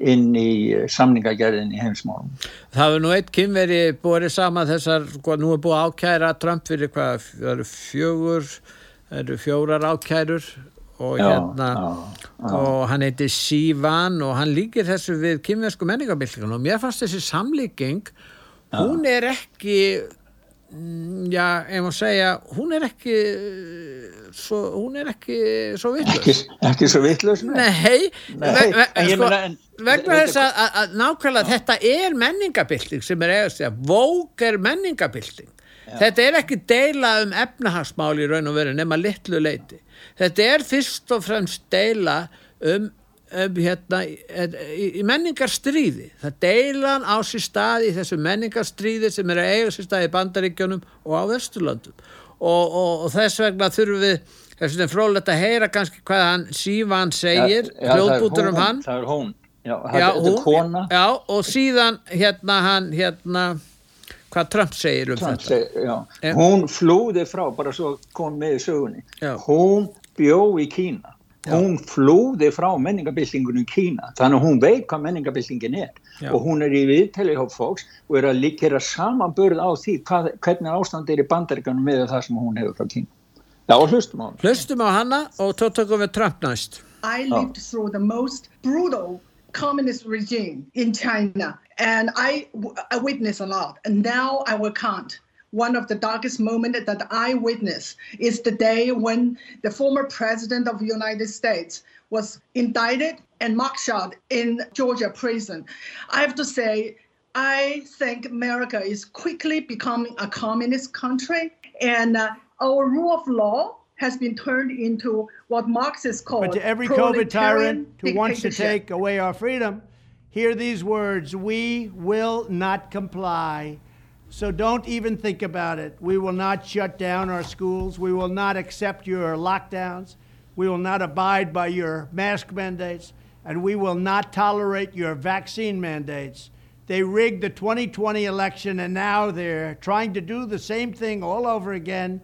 inn í samningagerðin í heimsmálum. Það hefur nú eitt kynveri borið saman þessar, sko, nú er búið ákæra Trump fyrir hvað, það eru fjögur, það eru fjórar ákærur og Já, hérna, já, já. og hann heiti Sivan og hann líkir þessu við kynversku menningabildingun og mér fannst þessi samlíking, hún er ekki, já, ef maður segja, hún er ekki, svo, hún er ekki svo Ekki, vitlaus. ekki svo vitlaus? Nei, Nei, ve ve en sko, en- vegna þess að, að, að nákvæmlega þetta er menningabilding sem er eigast að vók er menningabilding. Þetta er ekki deila um efnahagsmál í raun og veru nema litlu leiti. Þetta er fyrst og fremst deila um hérna, í, menningarstríði. Það deilan á sér stað í þessu menningarstríði sem er að eiga sér stað í bandaríkjónum og á Vesturlandum. Og, og, og þess vegna þurfum við þess vegna frólægt að heyra kannski hvað hann Sívan segir, það er hljóðbútur um hann Það er hún. Já, já, er hún, já, og síðan hérna hann hérna hvað Trump segir um Trump þetta seg. Hún flúði frá, bara svo kom með í sögunni. Já. Hún bjó í Kína. Hún flúði frá menningabildingunum Kína. Þannig að hún veit hvað menningabildingin er. Já. Og hún er í viðtali hjá fólks og er að líkera samanbörð á því hvað, hvernig ástand er í bandaríkanum með það sem hún hefur frá Kína. Já, og hlustum á hann. hlustum á hanna og tó tökum við Trump næst I lived through the most brutal communist regime in China, and I, I witnessed a lot. And now I will count. One of the darkest moments that I witnessed is the day when the former president of the United States was indicted and mugshot in Georgia prison. I have to say, I think America is quickly becoming a communist country, and uh, our rule of law has been turned into what Marxists call But to every COVID tyrant who wants to take away our freedom, hear these words We will not comply. So don't even think about it. We will not shut down our schools. We will not accept your lockdowns. We will not abide by your mask mandates. And we will not tolerate your vaccine mandates. They rigged the 2020 election, and now they're trying to do the same thing all over again.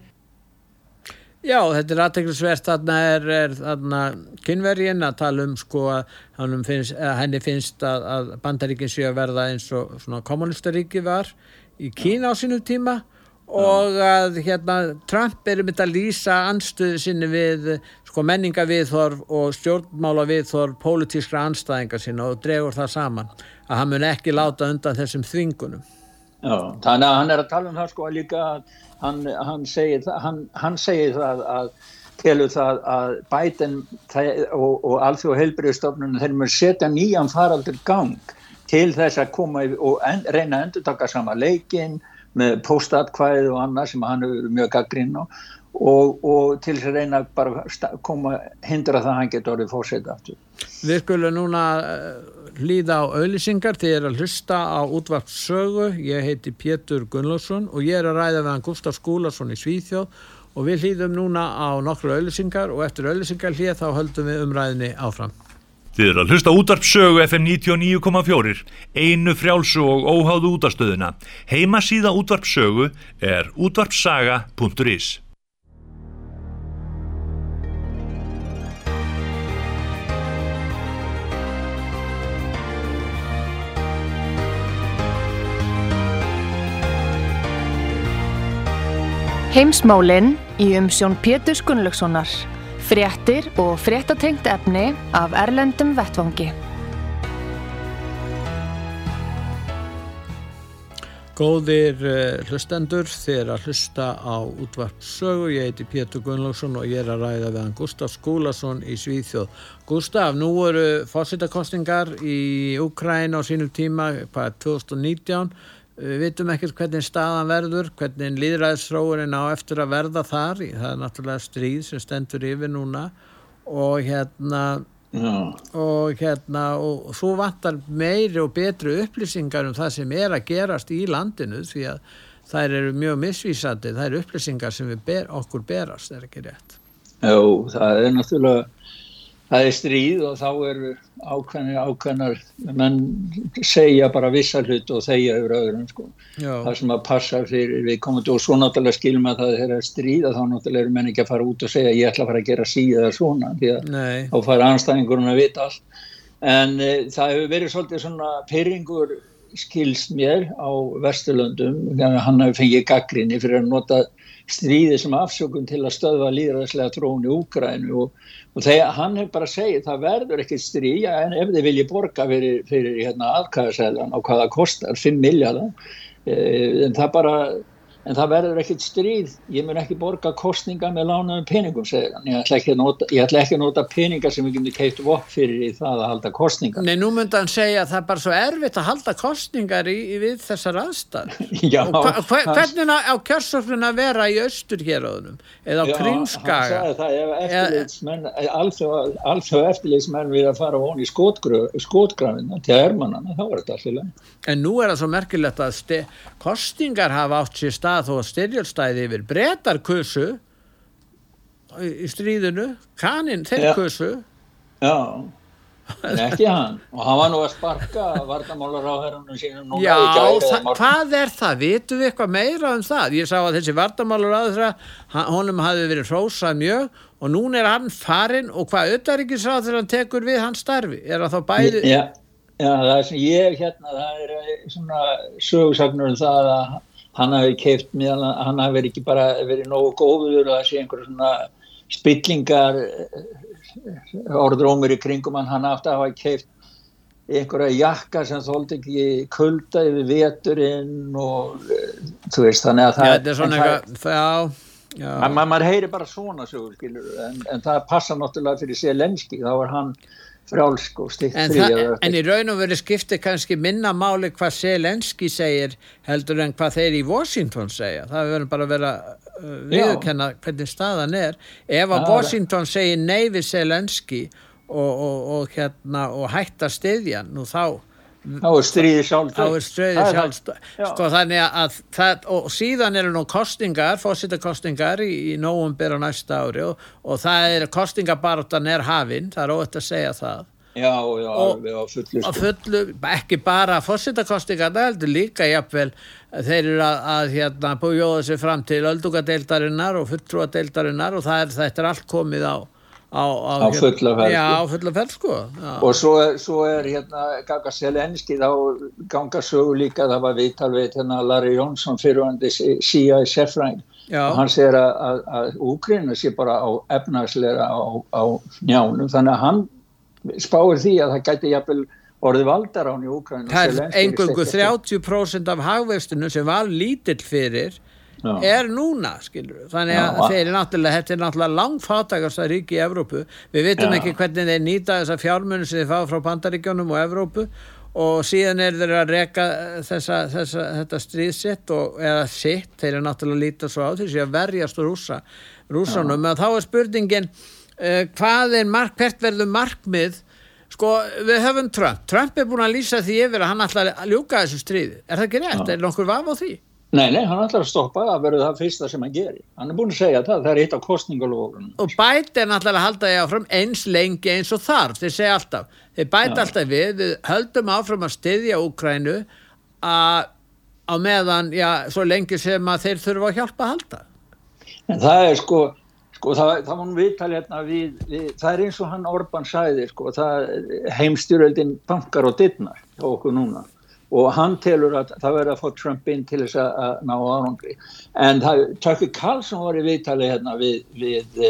Já, þetta er aðteglisvert, þarna er, er þarna kynvergin að tala um sko að hannum finnst, að henni finnst að, að bandaríkin séu að verða eins og svona kommunistaríki var í Kína á sínum tíma og að hérna Trump er um þetta að lýsa anstöðu sinni við sko menningaviðþorf og stjórnmálaviðþorf pólitískra anstæðinga sinna og dregur það saman að hann mun ekki láta undan þessum þvingunum. Já, þannig að hann er að tala um það sko að líka að hann, hann, segir, það- hann, hann segir það að telur það að það, og, og alþjóð heilbriðstofnunum þeir mjög setja nýjan faraldur gang til þess að koma og en, reyna að endur taka sama leikin með postatkvæði og annað sem hann hefur mjög gaggrinn á og, og til þess að reyna bara koma hindra það að hann getur orðið fórseta aftur. Við skulum núna eh, hlýða á auðlýsingar þegar ég er að hlusta á útvart sögu. Ég heiti Pétur Gunnlaugsson og ég er að ræða við hann Gustaf Skúlason í Svíþjóð og við hlýðum núna á nokkru auðlýsingar og eftir auðlýsingar hlýð þá höldum við umræðinni áfram. Þið eru að hlusta útarp sögu FM 99,4, einu frjálsu og óháðu útastöðuna. Heima síða útarp sögu er útarpsaga.is. Heimsmálinn í umsjón Pétur Gunnlaugssonar. Fréttir og fréttatengt efni af Erlendum Vettvangi. Góðir uh, hlustendur, er að hlusta á útvart sögu. Ég heiti Pétur Gunnlaugsson og ég er að ræða við hann Gustaf Skúlason í Svíþjóð. Gustaf, nú eru fórsettakostingar í Ukræn á sínum tíma, hvað er 2019. Við vitum ekkert hvernig staðan verður, hvernig líðræðisróurinn á eftir að verða þar. Það er náttúrulega stríð sem stendur yfir núna og hérna, Já. og hérna, og svo vantar meiri og betri upplýsingar um það sem er að gerast í landinu því að þær eru mjög misvísandi, þær upplýsingar sem ber, okkur berast, er ekki rétt. Já, það er náttúrulega, það er stríð og þá eru ákveðnir ákveðnar, menn segja bara vissa hlut og þeia yfir öðrum, sko. Já, Það sem að passa fyrir viðkomandi og svo náttúrulega skilum að það er að stríða, þá náttúrulega eru menn ekki að fara út og segja ég ætla að fara að gera síða svona, því að nei, þá fara anstæðingurinn að vita allt. En e, það hefur verið svolítið svona pyrringur skilst mér á Vesturlöndum, þannig að hann hefur fengið gaggrinni fyrir að nota stríði sem afsökun til að stöðva líðræðslega trón í Úgrænu og, og þegar hann hefur bara segið það verður ekkert stríð, já, en ef þið vilji borga fyrir, fyrir hérna, aðkæðasæðan á hvað það kostar, 5 miljardar, en það bara en það verður ekkert stríð. Ég mun ekki borga kostninga með lánaðum peningum segir hann, ég ætla ekki að nota, ég ætla ekki að nota peninga sem við getum keitt vopp fyrir í það að halda kostninga nei, nú myndi hann segja að það er bara svo erfitt að halda kostningar í, í við þessar aðstæð. Já, Og hva, hvernig á, á kjörsöflun að vera í austurhéróðunum eða á Já, Krímskaga? hann sagði það ef eftirlitsmenn alþjóð eftirlitsmenn við að fara von í skotgrafina til ermannana, þá er þetta alltaf er það þó að styrjálstæði yfir breytar kusu í, stríðinu, kaninn þeir Já. kusu. Já, en ekki hann og hann var nú að sparka vartamálar á herrunum sínum núna Já, það, hvað er það? Vitum við eitthvað meira um það? Ég sá að þessi vardamálur aðra, honum hafi verið hrósað mjög og núna er hann farinn og hvað auðaríkisráð þegar hann tekur við hans starfi? Er það þá bæði? Já, já, það er sem ég hérna, það er eh, svona sögursagnur um það að hann hafi keift meðan hann hafi verið ekki bara verið nógu góður og það sé einhverjum svona spillingar orðrómur í kringum hann, hann að hafa keift einhverja jakka sem þóldi ekki kulda yfir veturinn og eh, þú veist þannig að það þetta er svona eitthvað, maður heyri bara svona sögur en, en það passa náttúrulega fyrir Selenski þá er hann frjálsk og stikt En, frí eða en í raun og veru skiptir kannski minna máli hvað Selenski segir heldur en hvað þeir í Washington segja. Það verður bara að vera uh, viðurkenna hvernig staðan er. Ef að Washington segir nei við Selenski og, og, og, hérna, og hætta stiðjan, nú þá þá er stríði sjálf þá er sjálfst Já. sko það og síðan eru nú kostingar, fósittakostingar í, í nóvumber á næsta ári og, og það er kostingabartan er hafinn, það er óvægt að segja það já, já, Og- alveg á fullu sko. fullu, ekki bara fósittakostingar, það heldur líka jafnvel þeir eru að, að hérna bújóða sig fram til öldungadeildarinnar og fulltrúadeildarinnar og það er, þetta er allt komið á á, Á fulla ferð, já, sko. á fulla ferð sko já. og svo, er- svo er hérna Ganga Selenski þá ganga sögu líka það var viðtal við hérna Larry Jónsson fyrirvandi CIA sérfræng Já. og hann segir að, Úkrina sé bara á efnagsleira á, á njánum þannig að hann spáir því að það gæti jafnvel orðið valdarán í Úkrina það er engungu 30% af hagvextinu sem var lítill fyrir Já. er núna, skilur þannig að Já. þeir eru náttúrulega, þetta er náttúrulega langfáttakasta ríki í Evrópu við vitum Já. ekki hvernig þeir nýta þessa fjármunni sem þeir fá frá Bandaríkjónum og Evrópu og síðan er þeir að reka þessa, þessa, þetta stríðsitt og, eða sitt, þeir eru náttúrulega að líta svo á þessi að verjast rúsa rúsanum, þá er spurningin uh, hvað er mark, hvert verður markmið sko, við höfum Trump Trump er búin að lýsa því yfir að hann ætlar að ljúka þessu stríði, er það ekki rétt? Er nokkur vaf á því? Nei, nei, hann ætlar að stoppa að verður það fyrsta sem hann gerir. Hann er búin að segja það, það er eitt af kostningalóðunum. Og Biden ætlar að halda því áfram eins lengi eins og þarf, þeir segja alltaf. Þeir bæta alltaf við, við höldum áfram að styðja Úkrænu á meðan, já, svo lengi sem að þeir þurfa að hjálpa að halda. En það er sko, sko það, það var nú viðtali hérna við, við, það er eins og hann Orban sæði, sko, það heimstyröldin bankar og dittnar okkur núna og hann telur að það verður að fá Trump inn til þess að ná árangri. En Tucker Carlson var í viðtali hérna við, við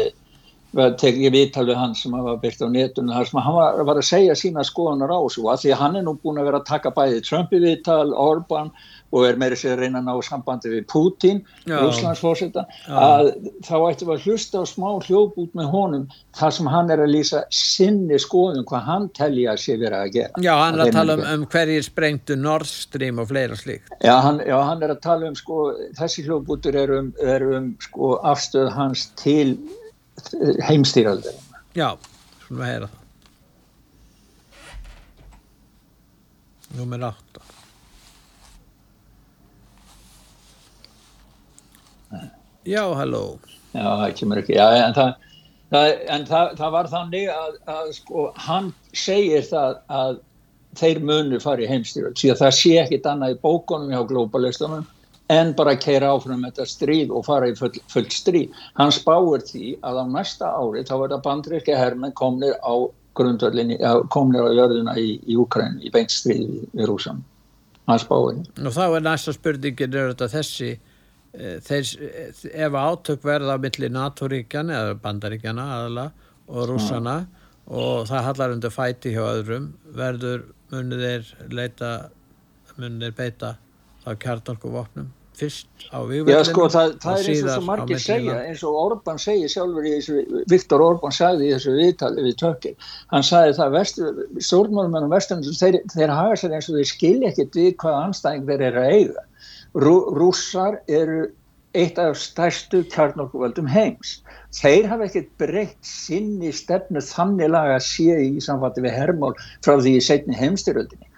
við tekið viðtalið hans sem var byrkt á netunum þar sem hann var, var að segja sína skoðanar á þessu. Og að því að hann er nú búin að vera að taka bæði Trumpi viðtal, Orban og er meira sér að reyna að ná sambandi við Putin, Rúslandsfórseta að þá ættum við að hlusta á smá hljóp út með honum þar sem hann er að lýsa sinni skoðum hvað hann telja að sé verið að gera. Já, hann er að tala um, um hverjir sprengtu Nord Stream og fleira slíkt. Já, hann, já, hann er að tala um sko, þessi hljóputur er um, er um sko, afstöð hans til heimstýraldur Já, svona að heyra það. Númer 8 Já, halló Já, það kemur ekki Já, en það, það, en það, það var þannig að, að sko, hann segir það að þeir munu fara í heimstýrald því að það sé ekkit annað í bókunum hjá globalistunum en bara að keira áfram þetta stríð og fara í full, full stríð. Hann spáir því að á næsta ári þá verða bandriðski hermen komnir á grundvöldinni, komnir á jörðuna í, í Ukræn í beint stríð í, Rúsam. Hann spáir. Og þá er næsta spurningin er þetta þessi þeir, ef átök verða á milli NATO-ríkjana eða bandaríkjana aðala og rúsana ja. og það hallar undir fæti hjá öðrum verður munið þeir leita munið þeir beita á kjartorku vopnum fyrst á vývöldinu Já sko það, það er eins og svo margir segja eins og Orban segja sjálfur í þessu Viktor Orban sagði í þessu viðtali við tökir hann sagði það stjórnmálumennum vestunum þeir, þeir hafa sér eins og þeir skilja ekkert við hvaða anstæðing þeir eru að eiga Rú, rússar eru eitt af stærstu kjarnorkuvöldum heims. Þeir hafa ekkert breytt sinni stefnu þannig laga að sé í samfatti við hermál frá því í setni heimstyröldinni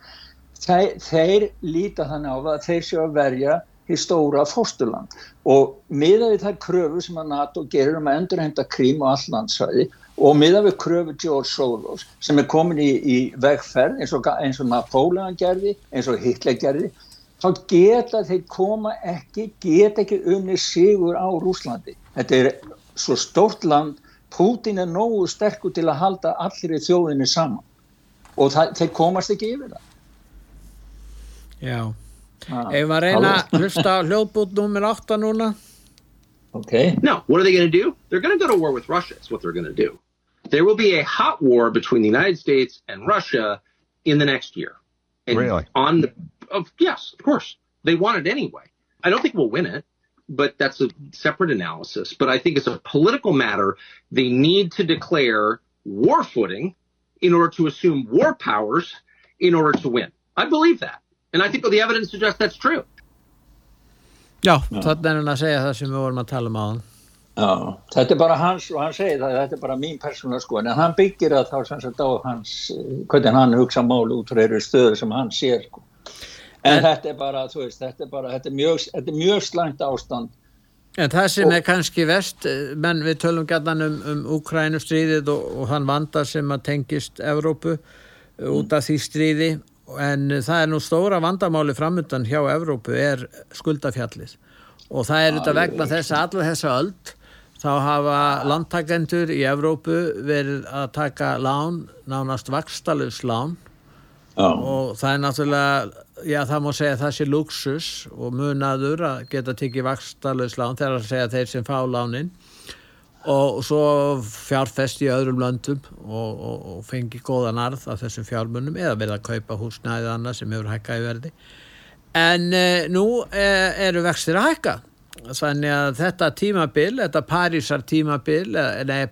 þeir, þeir líta þannig á að þeir séu að verja í stóra fórsturland og miða við þær kröfu sem að NATO gerir um að endurhengta krím og allandsvæði og miða við kröfu George Soros sem er komin í, í vegferð eins og, og Napoleon gerði, eins og Hitler gerði þá geta þeir koma ekki, geta ekki unni sigur á Rúslandi. Þetta er svo stórt land, Putin er nógu sterkur til að halda allir í þjóðinni saman og það, þeir komast ekki yfir það. Já. Ah, Ef maður reyna að hlusta hljóðbút nummer 8 núna. Okay. No, what are they going to do? They're going to go to war with Russia. That's what they're going to do. There will be a hot war between the United States and Russia in the next year. And really? On the, of, yes, of course. They want it anyway. I don't think we'll win it, but that's a separate analysis. But I think it's a political matter. They need to declare war footing in order to assume war powers in order to win. I believe that. And I think the evidence suggests that's true. Já, Já. þannig er hann að segja það sem við vorum að tala um á hann. Já, þetta er bara hans og hann segir það, þetta er bara mín persónulega sko, en hann byggir það þá sem sagt á hans, hvernig hann hugsa mál út frá þeirri stöðu sem hann sér sko. En, en þetta er bara, þú veist, þetta er bara, þetta er mjög, þetta er mjög slæmt ástand. En það sem og, er kannski vest, menn við tölum gætan um, um Ukrænustríðið og, og hann vandar sem að tengist Evrópu mm. út af því stríði en það er nú stóra vandamáli framöndan hjá Evrópu er skuldafjallið og það er þetta vegna þess að allar þessa öld þá hafa landtakendur í Evrópu verið að taka lán, nánast vakstalus lán. Og það er náttúrulega, já það má segja það sé luxus og munaður að geta tikið vakstalus lán þegar að segja þeir sem fá lánin. Og svo fjárfest í öðrum löndum og, og, og fengi góðan arð af þessum fjármunum eða verða að kaupa húsnæðið annað sem hefur hækkað í verði. En eh, nú eh, eru vextir að hækka. Þannig að þetta tímabil, þetta Parísar tímabil nei,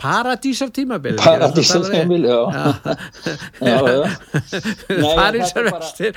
pa Paradísar tímabil Paradísar tímabil, já, já, já. Parísar vextir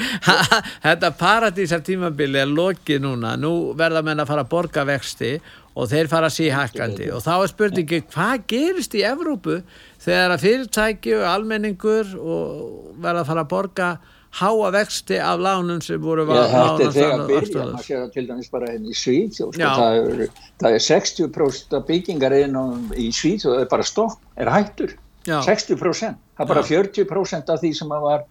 þetta Paradísar tímabil er lokið núna, nú verða menn að fara að borga vexti og þeir fara að sí hækkandi. Og þá er spurningi hvað gerist í Evrópu þegar að fyrirtæki og almenningur og verða að fara að borga háa vexti af lánum sem voru Já, þetta er þegar byrja, maður sér það til dæmis bara hérna í Svíþjóð, sko, það það er 60% af byggingar í Svíþjóð er bara stopp, er hættur, Já. 60%, það er bara Já. 40% af því sem að var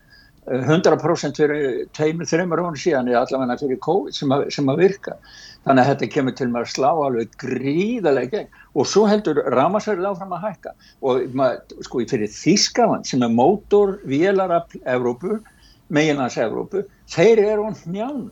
eh, 100% fyrir tveimur, þreimur hónu síðan eða allavega fyrir COVID sem að, sem að virka. Þannig að þetta kemur til að slá alveg gríðarlega gegn. Og svo heldur ramasverðið áfram að hækka. Og sko fyrir Þískaland sem er mótor vélarafl Evrópu, meginlands Evrópu, þeir eru á hnjánum.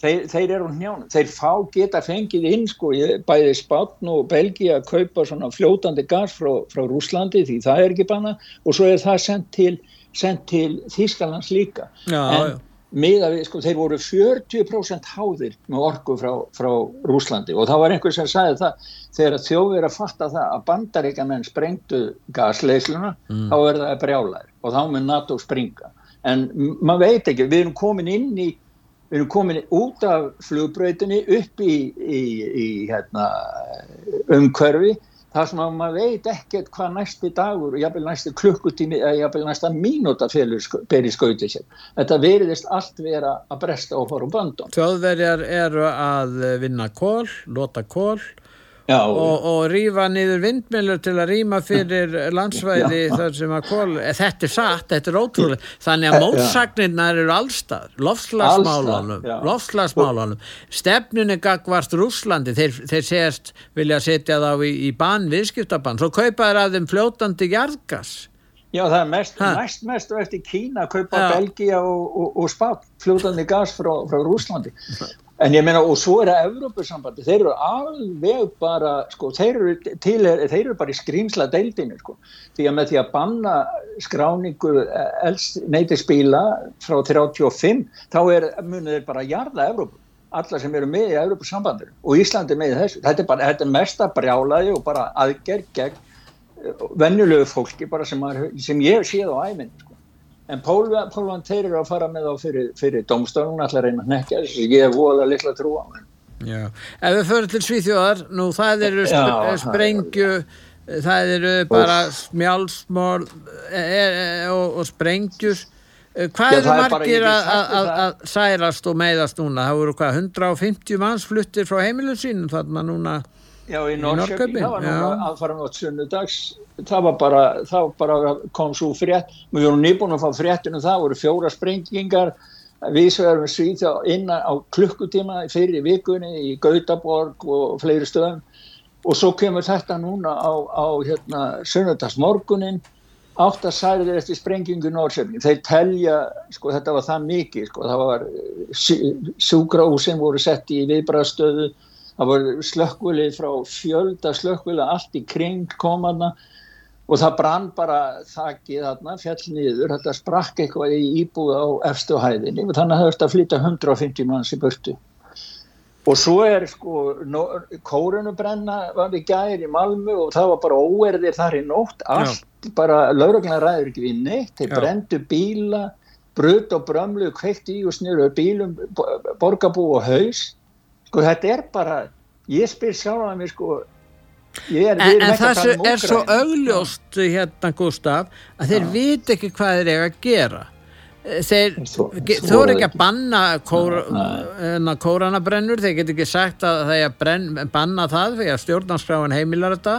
Þeir, þeir eru á hnjánum. Þeir fá geta fengið inn sko, bæði Spátn og Belgia að kaupa svona fljótandi gas frá, frá Rúslandi því það er ekki banna og svo er það sendt til, sendt til Þískalands líka. Já, en já. miða við, sko, þeir voru 40% háðir með orku frá, frá Rúslandi og það var einhver sem sagði það þegar þjóðir að fatta það að bandaríkamenn sprengtu gasleysluna Mm. þá er það brjálæður og þá mun NATO springa en maður veit ekki, við erum komin inn í við erum komin út af flugbrautinni upp í, í, í hérna, umhverfi þar sem að maður veit ekkert hvað næsti dagur og jafnvel næsti klukkutími eða jafnvel næsta mínúta felur sk- ber í skauti sér. Þetta veriðist allt vera að bresta og úr bandum. Þjóðverjar eru að vinna kól, lota kól Já, og, og rýfa niður vindmjölur til að rýma fyrir landsvæði Já. þar sem að kól, eh, þetta er satt, þetta er ótrúlega, þannig að Já. mótsagnirnar eru allstað, lofslagsmálunum, Alls staðar, já. lofslagsmálunum, stefnunni gagvart Rúslandi, þeir, þeir segast vilja setja þá í, í bann, viðskiptabann, svo kaupa þeir að þeim fljótandi jarðgas. Já, það er mest, mest og eftir Kína að kaupa. Belgia og, og, og Spán, fljótandi gas frá, frá Rúslandi. En ég meina, og svo er það Evrópusambandi, þeir eru alveg bara, sko, þeir eru, til, þeir eru bara í skrýmsla deildinu, sko. Því að með því að banna skráningu neytisbíla frá 35, þá er, munið þeir bara jarða Evrópu. Alla sem eru með í Evrópusambandinu og Íslandi er með þessu. Þetta er bara, þetta er mesta brjálaði og bara aðgerð gegn venjulegu fólki bara sem, maður, sem ég séð á æminn sko. En Pólvan, Pólvan þeir eru að fara með þá fyrir, fyrir domstofnun allar reyna að nekja þess ég hef voðalega litla trú á hann Já. Ef við förum til Svíþjóðar, nú það eru sp Já, það- sprengju, það eru bara smjálsmál e e og, og sprengjur. Eh, Hvað eru er margir að- að að særast og meiðast núna? Það voru hvað, 150 manns fluttir frá heimilum sínum þarna núna Já, í Norrköping, það var nú já. aðfara nátt sunnudags, það var bara, þá bara kom svo frétt, við vorum nýbúin að fá fréttinu það, voru fjóra sprengingar, við erum svíþjá innan á klukkutíma fyrir vikunni í Gautaborg og fleiri stöðum. Og svo kemur þetta núna á, á hérna, sunnudagsmorgunin, átta særiðir eftir sprengingu í Norrköping, þeir telja, sko þetta var það mikið, sko. Það var sjúkrahúsin voru sett í viðbræðstöðu, það var slökkvili frá fjölda slökkvili allt í kring komaðna og það brann bara þakið þarna, fjall niður, þetta sprakk eitthvað í íbúið á efstu hæðinni og þannig að það höfst að flytja 150 manns í burtu. Og svo er sko, kórunubrenna var í gær í Malmö og það var bara óerðir þar í nótt, allt bara, lauruglan ræður ekki við neitt, þeir Já. brendu bíla, brut og brömlu, kveikt í og snurðu bílum, bo- borgarbú og haus. Sko þetta er bara, ég spyr sjálf að mér sko, ég er, En, en það um er svo Úkraínu. augljóst hérna Gustaf að þeir vita ekki hvað þeir eiga að gera. Þeir svo þú eru er ekki að banna kór, hérna, kóranabrennur þeir get ekki sagt að það er að brenn, banna það því að stjórnarskráin heimilar þetta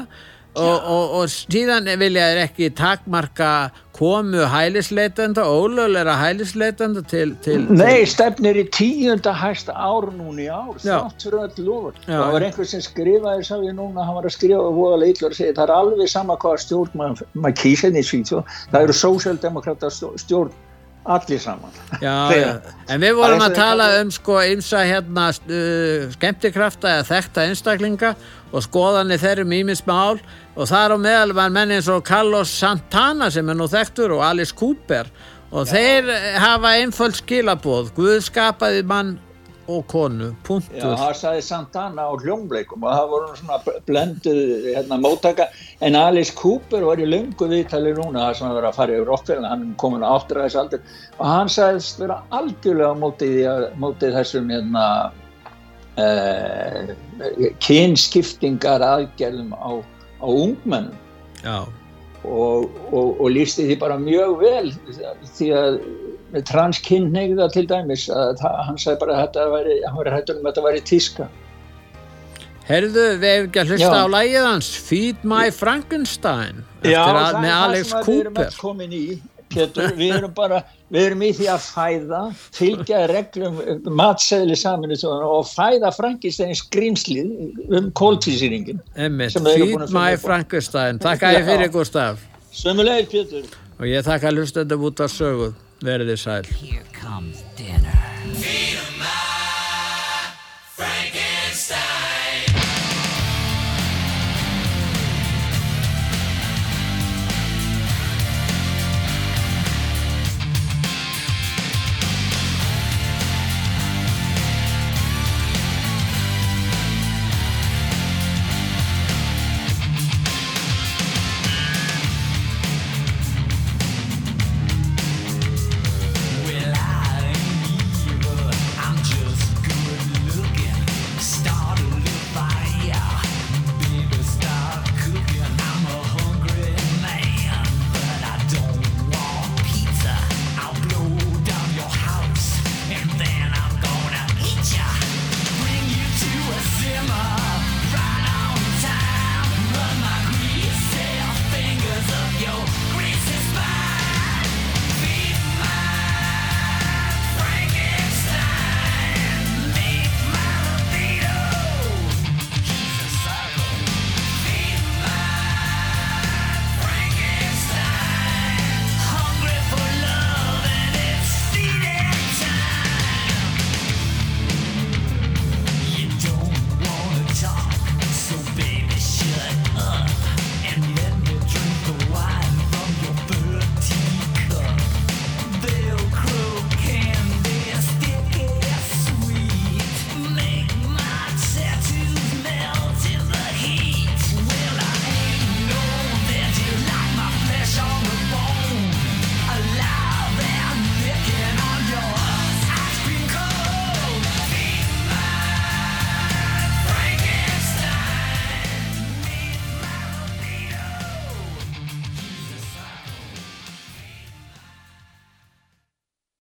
og, og, og síðan vilja þeir ekki takmarka komu hælisleitenda ólögulega hælisleitenda til, til, Nei, stefnir í tíunda hæsta ár núna í ár, Já. þátt fyrir öll. Já. Það var einhver sem skrifaði, sá ég núna, hann var að skrifa og voðalega illa og segja, það er alveg sama hvaða stjórn maður, kýsa henni í Svíþjóð, það eru sósjaldemokrata stjórn, allir saman. Já, já, en við vorum eins að tala um sko ymsa hérna uh, skemmtikrafta eða þekta einstaklinga og skoðanir þeirrum ímins mál. Og þar á meðal var menn eins og Carlos Santana sem er nú þekktur og Alice Cooper. Og þeir eh, hafa einföld skilaboð. Guð skapaði mann og konu, Já, punktur það sagði Santana á hljómbleikum og það voru svona blenduð hérna, móttaka. En Alice Cooper var í löngu viðtali núna það sem vera að fara yfir Rockfell hann er komin á áttræðisaldur. Og hann sagðist vera algjörlega á móti, því að- móti þessum hérna, kynskiptingar aðgerðum á, á ungmennum. Já, og, og, og lísti því bara mjög vel því að transkynneigða til dæmis að það, hann sagði bara að þetta væri, hann var hættur um að þetta væri tíska. Herðu, við hefum ekki að hlusta Já. á lægið hans Feed My Frankenstein Já, eftir að, það með er Alex það sem að við erum Cooper. öll komin í Pétur, við erum bara við erum í því að fæða fylgja reglum matseðli saminu og fæða um kóltísýringin búin Feed að finna My upp á. Frankenstein. Takk ég Já. fyrir Gustaf Sömulegir Pétur. Og ég þakka hlustendum út af sögu. Verið þið sæl. Here comes